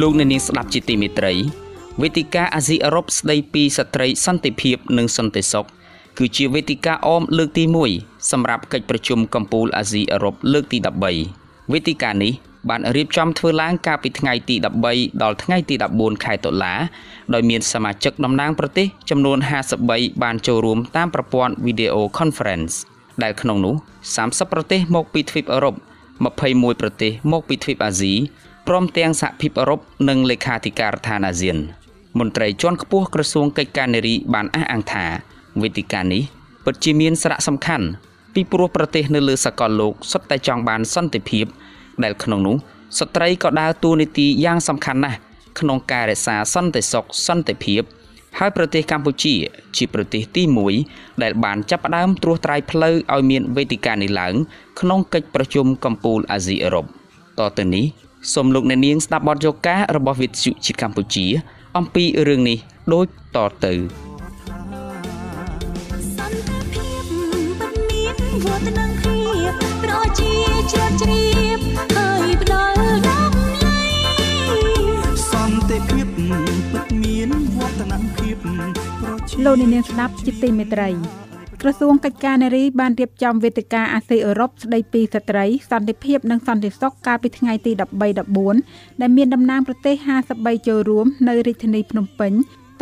លោកអ្នកនាងស្ដាប់ជាទីមេត្រីវេទិកាអាស៊ីអឺរ៉ុបស្ដីពីស្ត្រីសន្តិភាពនិងសន្តិសុខគឺជាវេទិកាអមលើកទី1សម្រាប់កិច្ចប្រជុំកំពូលអាស៊ីអឺរ៉ុបលើកទី13វេទិកានេះបានរៀបចំធ្វើឡើងកាលពីថ្ងៃទី13ដល់ថ្ងៃទី14ខែតុលាដោយមានសមាជិកតំណាងប្រទេសចំនួន53បានចូលរួមតាមប្រព័ន្ធ Video Conference ដែលក្នុងនោះ30ប្រទេសមកពីទ្វីបអឺរ៉ុប21ប្រទេសមកពីទ្វីបអាស៊ី ព្រមទាំងសហភាពអឺរ៉ុបនិងលេខាធិការដ្ឋានអាស៊ានមន្ត្រីជាន់ខ្ពស់ក្រសួងកិច្ចការនារីបានអះអាងថាវេទិកានេះពិតជាមានសារៈសំខាន់ពីព្រោះប្រទេសនៅលើសកលលោកសុទ្ធតែចង់បានសន្តិភាពដែលក្នុងនោះស្ត្រីក៏ដើរតួនាទីយ៉ាងសំខាន់ណាស់ក្នុងការរក្សាសន្តិសុខសន្តិភាពហើយប្រទេសកម្ពុជា ជាប្រទេសទី1ដែលបានចាប់ផ្ដើមត្រួសត្រាយផ្លូវឲ្យមានវេទិកានេះឡើង ក្នុងកិច្ចប្រជុំកំពូលអាស៊ីអឺរ៉ុបតទៅនេះ សូមលោកអ្នកនាងស្ដាប់បទយកការរបស់វិទ្យុជាតិកម្ពុជា អំពីរឿងនេះដូចតទៅសន្តិភាពពិតមានវឌ្ឍនភាពប្រជាជ្រាបជ្រាបហើយផ្ដល់ដល់សន្តិភាពពិតមានវឌ្ឍនភាពប្រជាលោកនាងស្ដាប់ជាទីមេត្រី ក្រសួងកិច្ចការនារីបានរៀបចំវេទិកាអាស៊ីអឺរ៉ុបស្ដីពីស្ត្រីសន្តិភាពនិងសន្តិសុខកាលពីថ្ងៃទី13 14ដែលមានតំណាងប្រទេស53ចូលរួមនៅរាជធានីភ្នំពេញ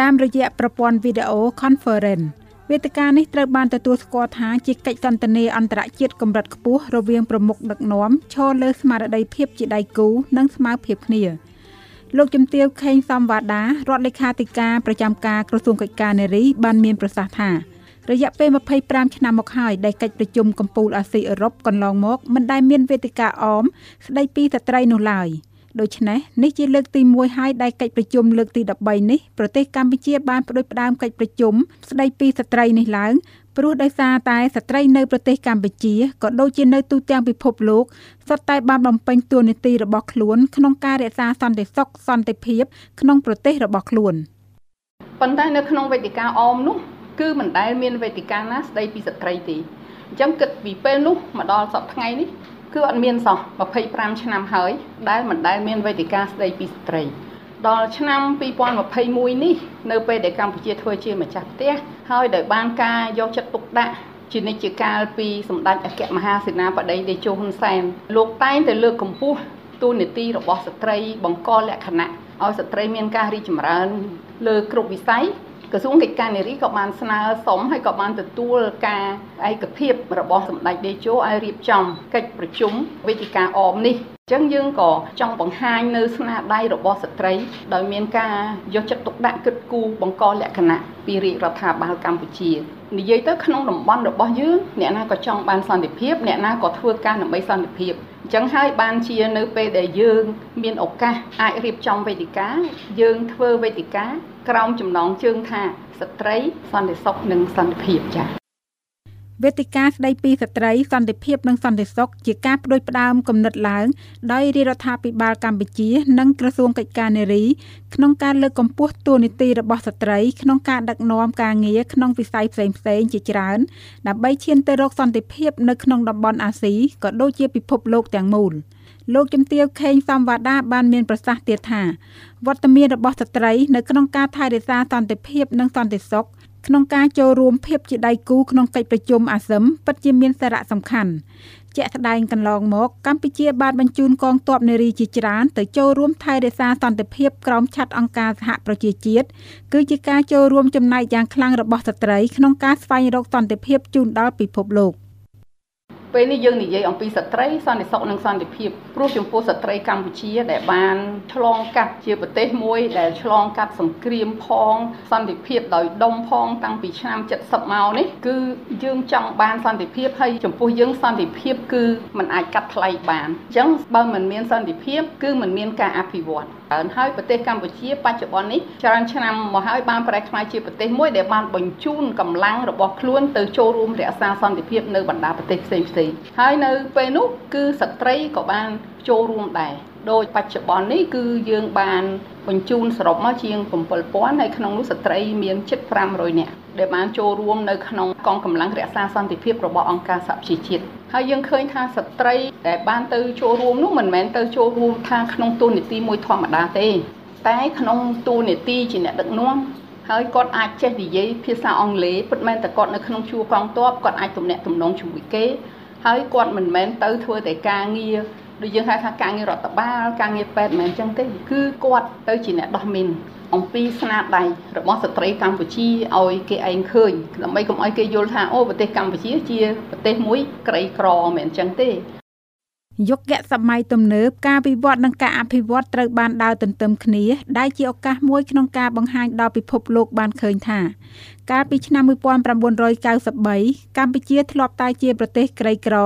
តាមរយៈប្រព័ន្ធវីដេអូ Conference វេទិកានេះត្រូវបានទទួលស្គាល់ថាជាកិច្ចសន្ទនាអន្តរជាតិកម្រិតខ្ពស់រវាងប្រមុខដឹកនាំឈរលើស្មារតីភាពជាដៃគូនិងស្មើភាពគ្នាលោកជំទាវខេងសំវ៉ាដារដ្ឋលេខាធិការប្រចាំការក្រសួងកិច្ចការនារីបានមានប្រសាសន៍ថា រយៈពេល25ឆ្នាំមកហើយដែលកិច្ចប្រជុំកំពូលអាស៊ីអឺរ៉ុបកន្លងមកមិនដែលមានវេទិកាអមស្ដីពីស្ត្រីនោះឡើយដូច្នេះនេះជាលើកទី1ហើយដែលកិច្ចប្រជុំលើកទី13នេះប្រទេសកម្ពុជាបានផ្ដួចផ្ដើមកិច្ចប្រជុំស្ដីពីស្ត្រីនេះឡើងព្រោះដោយសារតែស្ត្រីនៅប្រទេសកម្ពុជាក៏ដូចជានៅទូទាំងពិភពលោកសុទ្ធតែបានបំពេញតួនាទីរបស់ខ្លួនក្នុងការរក្សាសន្តិសុខសន្តិភាពក្នុងប្រទេសរបស់ខ្លួនប៉ុន្តែនៅក្នុងវេទិកាអមនោះ គឺមិនដែលមានវេទិកាណាស្ដីពីស្ត្រីទេអញ្ចឹងគិតពីពេលនោះមកដល់សប្តាហ៍ថ្ងៃនេះគឺអត់មានសោះ25ឆ្នាំហើយដែលមិនដែលមានវេទិកាស្ដីពីស្ត្រីដល់ឆ្នាំ2021នេះនៅពេលដែលកម្ពុជាធ្វើជាម្ចាស់ផ្ទះហើយដោយបានការយកចិត្តទុកដាក់ជានិច្ចកាលពីសម្ដេចអគ្គមហាសេនាបតីតេជោហ៊ុនសែនលោកតែងតែលើកកម្ពស់ទូនីតិរបស់ស្ត្រីបង្កលក្ខណៈឲ្យស្ត្រីមានការរីកចម្រើនលើគ្រប់វិស័យ ក្រសួងកិច្ចការនារីក៏បានស្នើសុំហើយក៏បានទទួលការឯកភាពរបស់សម្ដេចតេជោឲ្យរៀបចំកិច្ចប្រជុំវេទិកាអមនេះអញ្ចឹងយើងក៏ចង់បង្ហាញនៅស្នាដៃរបស់ស្ត្រីដោយមានការយកចិត្តទុកដាក់គិតគូរបង្កលក្ខណៈពីរាជរដ្ឋាភិបាលកម្ពុជានិយាយទៅក្នុងតំបន់របស់យើងអ្នកណាក៏ចង់បានសន្តិភាពអ្នកណាក៏ធ្វើការដើម្បីសន្តិភាពអញ្ចឹងហើយបានជានៅពេលដែលយើងមានឱកាសអាចរៀបចំវេទិកាយើងធ្វើវេទិកាក្រោមចំណងជើងថាស្ត្រីសន្តិសុខនិងសន្តិភាពចា៎ វេទិកាស្ដីពីស្ត្រីសន្តិភាពនិងសន្តិសុខជាការផ្ដួចផ្ដើមគំនិតឡើងដោយរាជរដ្ឋាភិបាលកម្ពុជា និងក្រសួងកិច្ចការនារីក្នុងការលើកកម្ពស់តួនាទីរបស់ស្ត្រីក្នុងការដឹកនាំការងារក្នុងវិស័យផ្សេងៗជាច្រើនដើម្បីឈានទៅរកសន្តិភាពនៅក្នុងតំបន់អាស៊ីក៏ដូចជាពិភពលោកទាំងមូលលោកជំទាវខេងសំវ៉ាដាបានមានប្រសាសន៍ទៀតថាវត្តមានរបស់ស្ត្រីនៅក្នុងការថែរក្សាសន្តិភាពនិងសន្តិសុខ ក្នុងការចូលរួមភាពជាដៃគូក្នុងកិច្ចប្រជុំអាស៊ឹមពិតជាមានសារៈសំខាន់ជាក់ស្ដែងកន្លងមកកម្ពុជាបានបញ្ជូនកងទ័ពនារីជាច្រើនទៅចូលរួមថែរក្សាសន្តិភាពក្រោមឆ័ត្រអង្គការសហប្រជាជាតិគឺជាការចូលរួមចំណែកយ៉ាងខ្លាំងរបស់ស្ត្រីក្នុងការស្វែងរកសន្តិភាពជូនដល់ពិភពលោក។ ពេលនេះយើងនិយាយអំពីស្ត្រីសន្តិសុខនិងសន្តិភាពព្រោះចំពោះស្ត្រីកម្ពុជាដែលបានឆ្លងកាត់ជាប្រទេសមួយដែលឆ្លងកាត់សង្គ្រាមផងសន្តិភាពដោយដុំផងតាំងពីឆ្នាំ70មកនេះគឺយើងចង់បានសន្តិភាពហើយចំពោះយើងសន្តិភាពគឺมันអាចកាត់ថ្លៃបានអញ្ចឹងបើមិនមានសន្តិភាពគឺมันមានការអភិវឌ្ឍ ច្រើនហើយប្រទេសកម្ពុជាបច្ចុប្បន្ននេះច្រើនឆ្នាំមកហើយបានប្រែក្លាយជាប្រទេសមួយដែលបានបញ្ជូនកម្លាំងរបស់ខ្លួនទៅចូលរួមរក្សាសន្តិភាពនៅបណ្ដាប្រទេសផ្សេងផ្សេងហើយនៅពេលនោះគឺស្ត្រីក៏បានចូលរួមដែរដោយបច្ចុប្បន្ននេះគឺយើងបានបញ្ជូនសរុបមកជាង7000ហើយក្នុងនោះស្ត្រីមានជិត500នាក់ ដែលបានចូលរួមនៅក្នុងកងកម្លាំងរក្សាសន្តិភាពរបស់អង្គការសហប្រជាជាតិហើយយើងឃើញថាស្ត្រីដែលបានទៅចូលរួមនោះមិនមែនទៅចូលរួមថាក្នុងទូនីតិមួយធម្មតាទេ តែក្នុងទូនីតិជាអ្នកដឹកនាំហើយគាត់អាចចេះនិយាយភាសាអង់គ្លេសពិតមែនតែគាត់នៅក្នុងជួរកងទ័ពគាត់អាចទំនាក់ទំនងជាមួយគេ ហើយគាត់មិនមែនទៅធ្វើតែការងារដូចយើងហៅថាការងាររដ្ឋបាលការងារពេទ្យមិនមែនចឹងទេគឺគាត់ទៅជាអ្នកដោះមីន អំពីស្នាដៃរបស់ស្ត្រីកម្ពុជាឲ្យគេឯងឃើញដើម្បីកុំឲ្យគេយល់ថាអូប្រទេសកម្ពុជាជាប្រទេសមួយក្រីក្រមិនមែនចឹងទេយុគសម័យទំនើបការវិវត្តនិងការអភិវឌ្ឍត្រូវបានដើរទន្ទឹមគ្នាដែលជាឱកាសមួយក្នុងការបង្ហាញដល់ពិភពលោកបានឃើញថា កាលពីឆ្នាំ1993កម្ពុជាធ្លាប់តែជាប្រទេសក្រីក្រ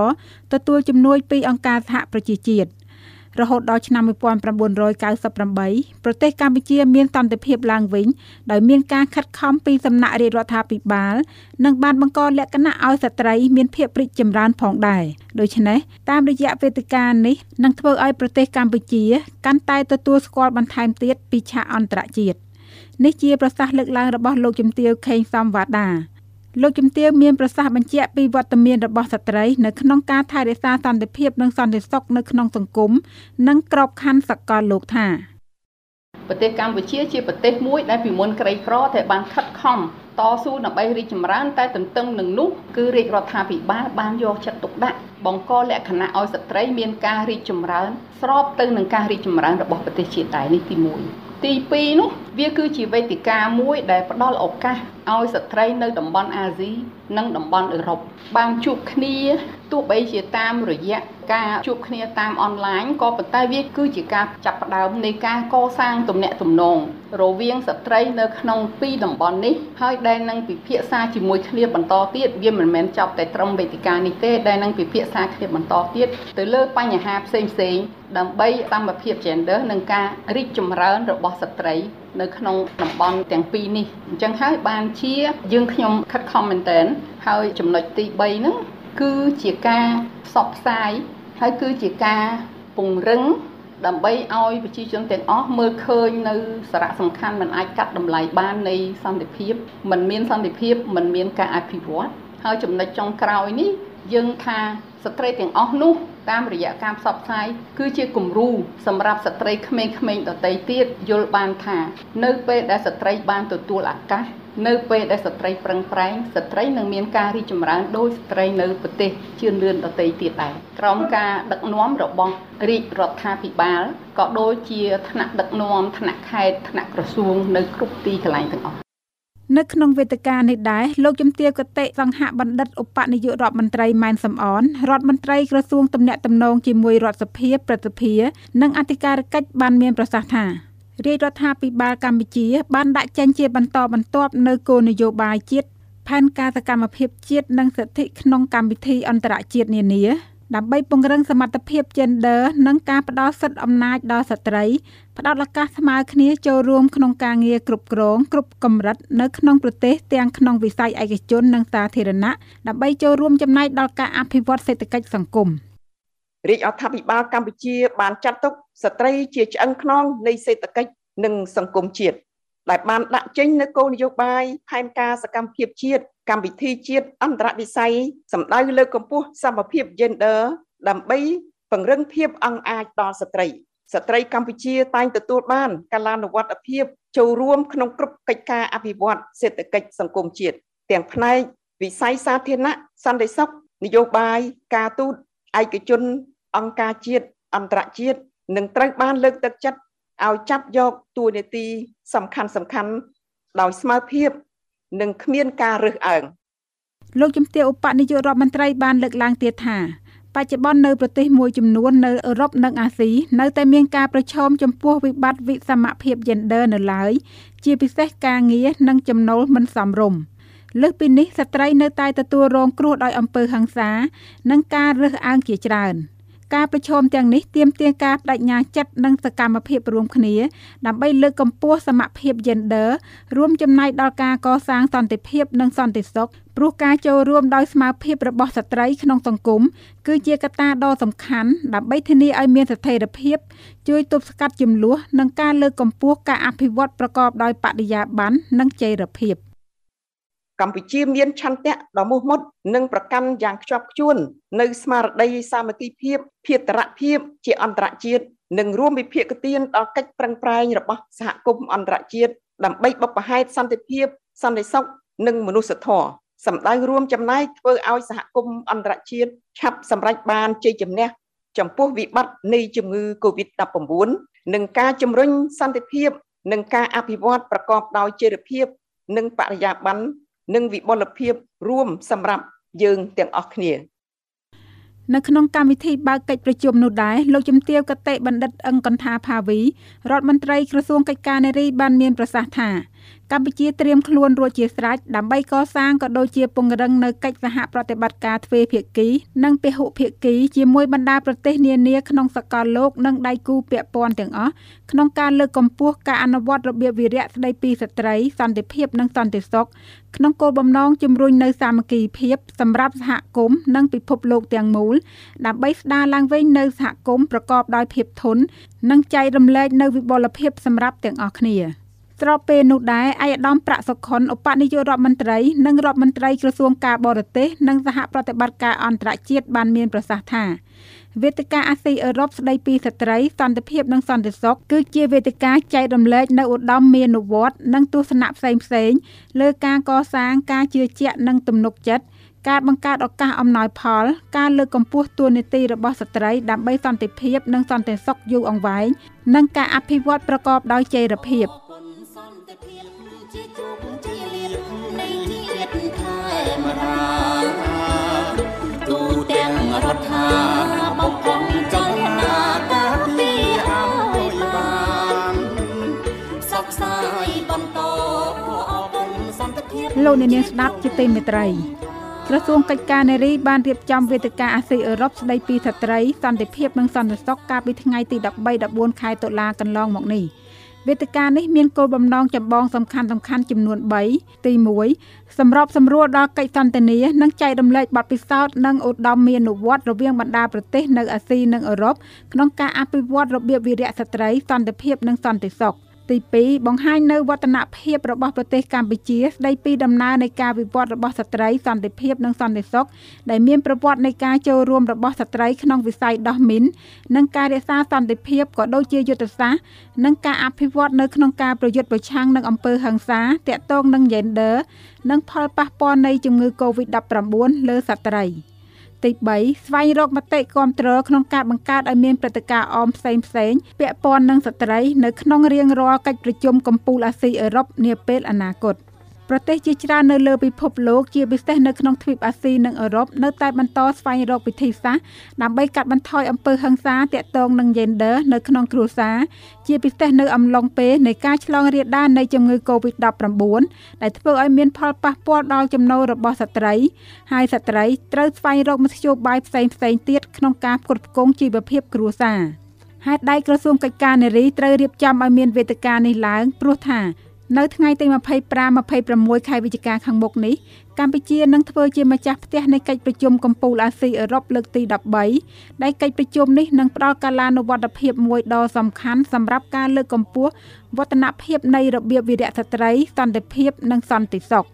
ទទួលជំនួយពីអង្គការសហប្រជាជាតិ រហូតដល់ឆ្នាំ1998ប្រទេសកម្ពុជាមានសន្តិភាពឡើងវិញដោយមានការខិតខំពីសំណាក់រាជរដ្ឋាភិបាល និងបានបង្កលក្ខណៈឲ្យស្ត្រីមានភាពរីកចម្រើនផងដែរដូច្នេះតាមរយៈវេទិកានេះនឹងធ្វើឲ្យប្រទេសកម្ពុជា កាន់តែទទួលស្គាល់បន្ថែមទៀតពីឆាកអន្តរជាតិនេះជាប្រសាសន៍លើកឡើងរបស់លោកជំទាវខេងសំវ៉ាដា លោកជំទាវមានប្រសាសន៍បញ្ជាក់ពីវត្តមានរបស់ស្ត្រីនៅក្នុងការថែរក្សាសន្តិភាពនិងសន្តិសុខនៅក្នុងសង្គមនិងក្របខ័ណ្ឌសកលលោកថាប្រទេសកម្ពុជាជាប្រទេសមួយដែលពីមុនក្រីក្រតែបានខិតខំតស៊ូដើម្បីរីកចម្រើនតែទន្ទឹមនឹងនោះគឺរាជរដ្ឋាភិបាលបានយកចិត្តទុកដាក់បង្កលក្ខណៈឲ្យស្ត្រីមានការរីកចម្រើន ស្របទៅនឹងការរីកចម្រើនរបស់ប្រទេសជាតិដែរនេះទី1 ទី2នោះវាគឺជាវេទិកាមួយដែលផ្ដល់ឱកាសឲ្យស្ត្រីនៅតំបន់អាស៊ីនិងតំបន់អឺរ៉ុបបានជួបគ្នាទោះបីជាតាមរយៈការជួបគ្នាតាមអនឡាញក៏ប៉ុន្តែវាគឺជាការចាប់ផ្ដើមនៃការកសាងទំនាក់ទំនងរវាងស្ត្រីនៅក្នុងពីរតំបន់នេះហើយដែលនឹងពិភាក្សាជាមួយគ្នាបន្តទៀតវាមិនមែនចប់តែត្រឹមវេទិកានេះទេដែលនឹងពិភាក្សាគ្នាបន្តទៀតទៅលើបញ្ហាផ្សេងផ្សេងដើម្បីសមភាព gender និងការរីកចម្រើនរបស់ស្ត្រីនៅក្នុងតំបន់ទាំងពីរនេះអញ្ចឹងហើយបានជាយើងខ្ញុំខិតខំមែនតើហើយចំណុចទី3ហ្នឹង គឺជាការផ្សព្វផ្សាយហើយគឺជាការពង្រឹងដើម្បីឲ្យប្រជាជនទាំងអស់មើលឃើញនៅសារៈសំខាន់មិនអាចកាត់តម្លៃបាននៃសន្តិភាពមិនមានសន្តិភាពមិនមានការអភិវឌ្ឍហើយចំណុចចុងក្រោយនេះយើងថាស្ត្រីទាំងអស់នោះ តាមរយៈការផ្សព្វផ្សាយគឺជាគំរូសម្រាប់ស្ត្រីក្មេងៗដទៃទៀតយល់បានថា នៅពេលដែលស្ត្រីបានទទួលឱកាសនៅពេលដែលស្ត្រីប្រឹងប្រែងស្ត្រីនឹងមានការរីកចម្រើនដោយស្ត្រីនៅប្រទេសជឿនលឿនដទៃទៀតដែរក្រោមការដឹកនាំរបស់រាជរដ្ឋាភិបាលក៏ដូចជាថ្នាក់ដឹកនាំថ្នាក់ខេត្តថ្នាក់ក្រសួងនៅគ្រប់ទីកន្លែងទាំងអស់ នៅក្នុងវេទិកានេះដែរលោកជំទាវកតិសង្ហបណ្ឌិតឧបនាយករដ្ឋមន្ត្រីម៉ែនសំអនរដ្ឋមន្ត្រីក្រសួងទំនាក់ទំនងជាមួយរដ្ឋសភាព្រឹទ្ធសភានិងអធិការកិច្ចបានមានប្រសាសន៍ថារាជរដ្ឋាភិបាលកម្ពុជា បានដាក់ចេញជាបន្តបន្ទាប់នៅគោលនយោបាយជាតិផែនការសកម្មភាពជាតិនិងសិទ្ធិក្នុងកម្មវិធីអន្តរជាតិនានា ដើម្បីពង្រឹងសមត្ថភាព gender និងការផ្ដល់សិទ្ធិអំណាចដល់ស្ត្រី ផ្ដល់ឱកាសស្មើគ្នាចូលរួមក្នុងការងារគ្រប់គ្រងគ្រប់កម្រិតនៅក្នុងប្រទេសទាំងក្នុងវិស័យឯកជននិងសាធារណៈដើម្បីចូលរួមចំណែកដល់ការអភិវឌ្ឍសេដ្ឋកិច្ចសង្គមរាជរដ្ឋាភិបាលកម្ពុជាបានចាត់ទុកស្ត្រីជាឆ្អឹងខ្នងនៃសេដ្ឋកិច្ចនិងសង្គមជាតិដែលបានដាក់ចេញនៅគោលនយោបាយផែនការសកម្មភាពជាតិ កម្មវិធីជាតិអន្តរវិស័យសម្ដៅលើកកម្ពស់សមភាព gender ដើម្បីពង្រឹងភាពអង្អាចដល់ស្ត្រីស្ត្រីកម្ពុជាតែងទទួលបានកាលានុវត្តភាពចូលរួមក្នុងគ្រប់កិច្ចការអភិវឌ្ឍសេដ្ឋកិច្ចសង្គមជាតិទាំងផ្នែកវិស័យសាធារណៈសន្តិសុខនយោបាយការទូតឯកជនអង្គការជាតិអន្តរជាតិនឹងត្រូវបានលើកទឹកចិត្តឲ្យចាប់យកតួនាទីសំខាន់សំខាន់ដោយស្មើភាព និងគ្មានការរើសអើងលោកជំទាវឧបនាយករដ្ឋមន្ត្រីបានលើកឡើងទៀតថាបច្ចុប្បន្ននៅប្រទេសមួយចំនួននៅអឺរ៉ុបនិងអាស៊ីនៅតែមានការប្រឈមចំពោះវិបត្តិវិសមភាព gender នៅឡើយជាពិសេសការងារនិងចំណូលមិនសមរម្យលើសពីនេះស្ត្រីនៅតែទទួលរងគ្រោះដោយអំពើហិង្សា និងការរើសអើងជាច្រើន។ ការប្រឈមទាំងនេះទាមទារការបដិញ្ញាចិត្តនិងសកម្មភាពរួមគ្នា ដើម្បីលើកកម្ពស់សមភាព gender រួមចំណែកដល់ការកសាងសន្តិភាពនិងសន្តិសុខព្រោះការចូលរួមដោយស្មារភាពរបស់ស្ត្រីក្នុងសង្គមគឺជាកត្តាដ៏សំខាន់ដើម្បីធានាឲ្យមានស្ថិរភាព ជួយទប់ស្កាត់ចំនួននិងការលើកកម្ពស់ការអភិវឌ្ឍប្រកបដោយបរិយាបន្ននិងចីរភាព។ កម្ពុជាមានឆន្ទៈដ៏មោះមុតនិងប្រកាន់យ៉ាងខ្ជាប់ខ្ជួននៅស្មារតីសាមគ្គីភាពភាតរភាពជាអន្តរជាតិនិងរួមវិភាគទានដល់កិច្ចប្រឹងប្រែងរបស់សហគមន៍អន្តរជាតិដើម្បីបបផែតសន្តិភាពសន្តិសុខនិងមនុស្សធម៌សម្ដៅរួមចំណែកធ្វើឲ្យសហគមន៍អន្តរជាតិឆាប់សម្រេចបានជ័យជំនះចំពោះវិបត្តិនៃជំងឺ Covid-19 និងការជំរុញសន្តិភាព និងការអភិវឌ្ឍប្រកបដោយចីរភាព និងបរិយាបន្ន និងវិបុលភាពរួមសម្រាប់យើងទាំងអស់គ្នានៅក្នុងកម្មវិធីបើកកិច្ចប្រជុំនោះដែរលោកជំទាវកតេបណ្ឌិតអឹងកន្ថាផាវីរដ្ឋមន្ត្រីក្រសួងកិច្ចការនារីបានមានប្រសាសន៍ថា កម្ពុជាត្រៀមខ្លួនរួចជាស្រេចដើម្បីកសាងក៏ដូចជាពង្រឹងនៅកិច្ចសហប្រតិបត្តិការទ្វេភាគី និងពហុភាគីជាមួយបណ្ដាប្រទេសនានាក្នុងសកលលោកនិងដៃគូពាក់ព័ន្ធទាំងអស់ក្នុងការលើកកម្ពស់ការអនុវត្តរបៀបវិរៈស្ដីពីស្ត្រីសន្តិភាពនិងសន្តិសុខក្នុងគោលបំណងជំរុញនៅសាមគ្គីភាពសម្រាប់សហគមន៍និងពិភពលោកទាំងមូលដើម្បីស្ដារឡើងវិញនៅសហគមន៍ប្រកបដោយភាពធន់និងចែករំលែកនៅវិបុលភាពសម្រាប់ទាំងអស់គ្នា។ ស្របពេលនោះដែរឯកឧត្តមប្រាក់សុខុនឧបនាយករដ្ឋមន្ត្រីនិងរដ្ឋមន្ត្រីក្រសួងការបរទេសនិងសហប្រតិបត្តិការអន្តរជាតិបានមានប្រសាសន៍ថាវេទិកាអាស៊ីអឺរ៉ុបស្ដីពីស្ត្រីសន្តិភាពនិងសន្តិសុខគឺជាវេទិកាចែករំលែកនៅឧត្តមមាននុវត្តនិងទស្សនៈផ្សេងផ្សេងលើការកសាងការជឿជាក់និងទំនុកចិត្តការបង្កើតឱកាសអំណោយផល ការលើកកម្ពស់ទួនាទីរបស់ស្ត្រីដើម្បីសន្តិភាពនិងសន្តិសុខយូរអង្វែងនិងការអភិវឌ្ឍប្រកបដោយចីរភាព។ ទូទាំងរដ្ឋាបំពង់ចលនាការពីឲ្យបានសកសាយបន្តអគុណសន្តិភាពលោកអ្នកនាងស្ដាប់ជាទីមេត្រីក្រសួងកិច្ចការនារីបានរៀបចំវេទិកាអាស៊ីអឺរ៉ុបស្ដីពីស្ត្រីសន្តិភាពនិងសន្តិសុខកាលពីថ្ងៃទី13 14ខែតុលាកន្លងមកនេះ វេទិកានេះមានគោលបំណងចម្បងសំខាន់សំខាន់ចំនួន3ទី1សម្របសម្រួលដល់កិច្ចសន្ទនានិងចែករំលែកបទពិសោធន៍និងឧត្តមមានវត្តរវាងបណ្ដាប្រទេសនៅអាស៊ីនិងអឺរ៉ុបក្នុងការអភិវឌ្ឍរបៀបវិរៈស្ត្រីសន្តិភាពនិងសន្តិសុខ ទី2បង្ហាញនៅវឌ្ឍនភាពរបស់ប្រទេសកម្ពុជាស្ដីពីដំណើរនៃការវិវត្តរបស់ស្ត្រីសន្តិភាពនិងសន្តិសុខដែលមានប្រវត្តិនៃការចូលរួមរបស់ស្ត្រីក្នុងវិស័យដោះមីននិងការរក្សាសន្តិភាពក៏ដូចជាយុទ្ធសាស្ត្រនិងការអភិវឌ្ឍនៅក្នុងការប្រយុទ្ធប្រឆាំងនឹងអំពើហិង្សាតាក់ទងនឹង gender និងផលប៉ះពាល់នៃជំងឺ Covid-19 លើស្ត្រី។ ទី3ស្វែងរកមតិគាំទ្រក្នុងការបង្កើតឲ្យមានព្រឹត្តិការណ៍អមផ្សេងផ្សេងពាក់ព័ន្ធនឹងស្ត្រីនៅក្នុងរៀងរាល់កិច្ចប្រជុំកំពូលអាស៊ីអឺរ៉ុបនាពេលអនាគត។ ប្រទេសជាច្រើននៅលើពិភពលោកជាពិសេសនៅក្នុងទ្វីបអាស៊ីនិងអឺរ៉ុបនៅតែបន្តស្វែងរកវិធីសាស្ត្រដើម្បីកាត់បន្ថយអំពើហិង្សាទាក់ទងនឹង gender នៅក្នុងគ្រួសារជាពិសេសនៅអំឡុងពេលនៃការឆ្លងរាលដាលនៃជំងឺ Covid-19 ដែលធ្វើឲ្យមានផលប៉ះពាល់ដល់ចំណូលរបស់ស្ត្រីហើយស្ត្រីត្រូវស្វែងរកមធ្យោបាយផ្សេងៗទៀតក្នុងការផ្គត់ផ្គង់ជីវភាពគ្រួសារហេតុដៃក្រសួងកិច្ចការនារីត្រូវរៀបចំឲ្យមានវេទិកានេះឡើងព្រោះថា នៅថ្ងៃទី25 26ខែវិច្ឆិកាខាងមុខនេះកម្ពុជានឹងធ្វើជាម្ចាស់ផ្ទះនៃកិច្ចប្រជុំកំពូលអាស៊ីអឺរ៉ុបលើកទី13ដែលកិច្ចប្រជុំនេះនឹងផ្ដល់កាលានុវត្តភាពមួយដ៏សំខាន់សម្រាប់ការលើកកម្ពស់វឌ្ឍនភាពនៃរបៀបវិរៈស្ត្រីសន្តិភាពនិងសន្តិសុខ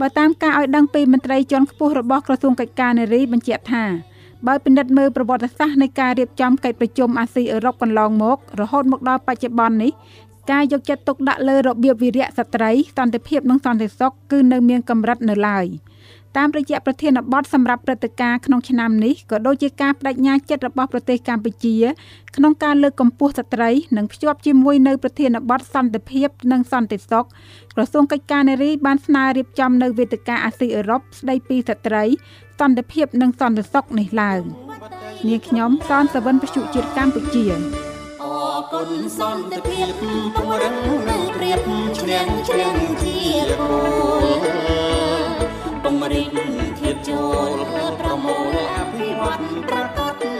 បើតាមការឲ្យដឹងពីមន្ត្រីជាន់ខ្ពស់របស់ក្រសួងកិច្ចការនារីបញ្ជាក់ថាបើពិនិត្យមើលប្រវត្តិសាស្ត្រនៃការរៀបចំកិច្ចប្រជុំអាស៊ីអឺរ៉ុបកន្លងមក រហូតមកដល់បច្ចុប្បន្ននេះ ការយកចិត្តទុកដាក់លើរបៀបវិរៈស្ត្រីសន្តិភាពនិងសន្តិសុខគឺនៅមានកម្រិតនៅឡើយតាមរយៈប្រធានបទសម្រាប់ព្រឹត្តិការណ៍ក្នុងឆ្នាំនេះក៏ដូចជាការបដិញ្ញាចិត្តរបស់ប្រទេសកម្ពុជា ក្នុងការលើកកម្ពស់ស្ត្រីនិងភ្ជាប់ជាមួយនៅប្រធានបទសន្តិភាពនិងសន្តិសុខក្រសួងកិច្ចការនារីបានស្នើរៀបចំនៅវេទិកាអាស៊ីអឺរ៉ុបស្ដីពីស្ត្រីសន្តិភាពនិងសន្តិសុខនេះឡើងនាងខ្ញុំសនសវិនពជុជាតិកម្ពុជា គុណសន្តិភាពពង្រឹងនៅព្រៀបឈ្នះឈ្នះជាគោលពង្រីកធៀបចូលប្រមូលអភិវឌ្ឍប្រកប